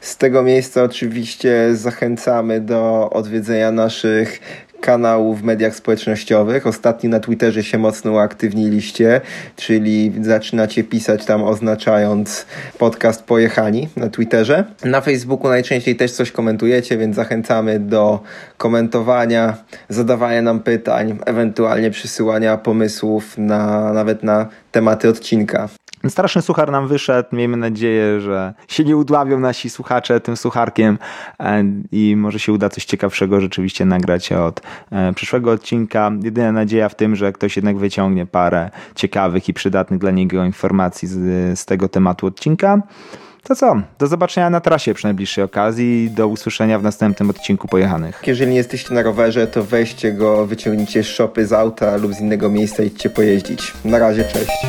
Z tego miejsca oczywiście zachęcamy do odwiedzenia naszych kanałów w mediach społecznościowych. Ostatnio na Twitterze się mocno uaktywniliście, czyli zaczynacie pisać tam oznaczając podcast Pojechani na Twitterze. Na Facebooku najczęściej też coś komentujecie, więc zachęcamy do komentowania, zadawania nam pytań, ewentualnie przysyłania pomysłów na nawet na tematy odcinka. Straszny suchar nam wyszedł. Miejmy nadzieję, że się nie udławią nasi słuchacze tym sucharkiem e, i może się uda coś ciekawszego rzeczywiście nagrać od e, przyszłego odcinka. Jedyna nadzieja w tym, że ktoś jednak wyciągnie parę ciekawych i przydatnych dla niego informacji z, z tego tematu odcinka. To co? Do zobaczenia na trasie przy najbliższej okazji do usłyszenia w następnym odcinku Pojechanych. Jeżeli nie jesteście na rowerze, to weźcie go, wyciągnijcie szopy z auta lub z innego miejsca i idźcie pojeździć. Na razie, cześć.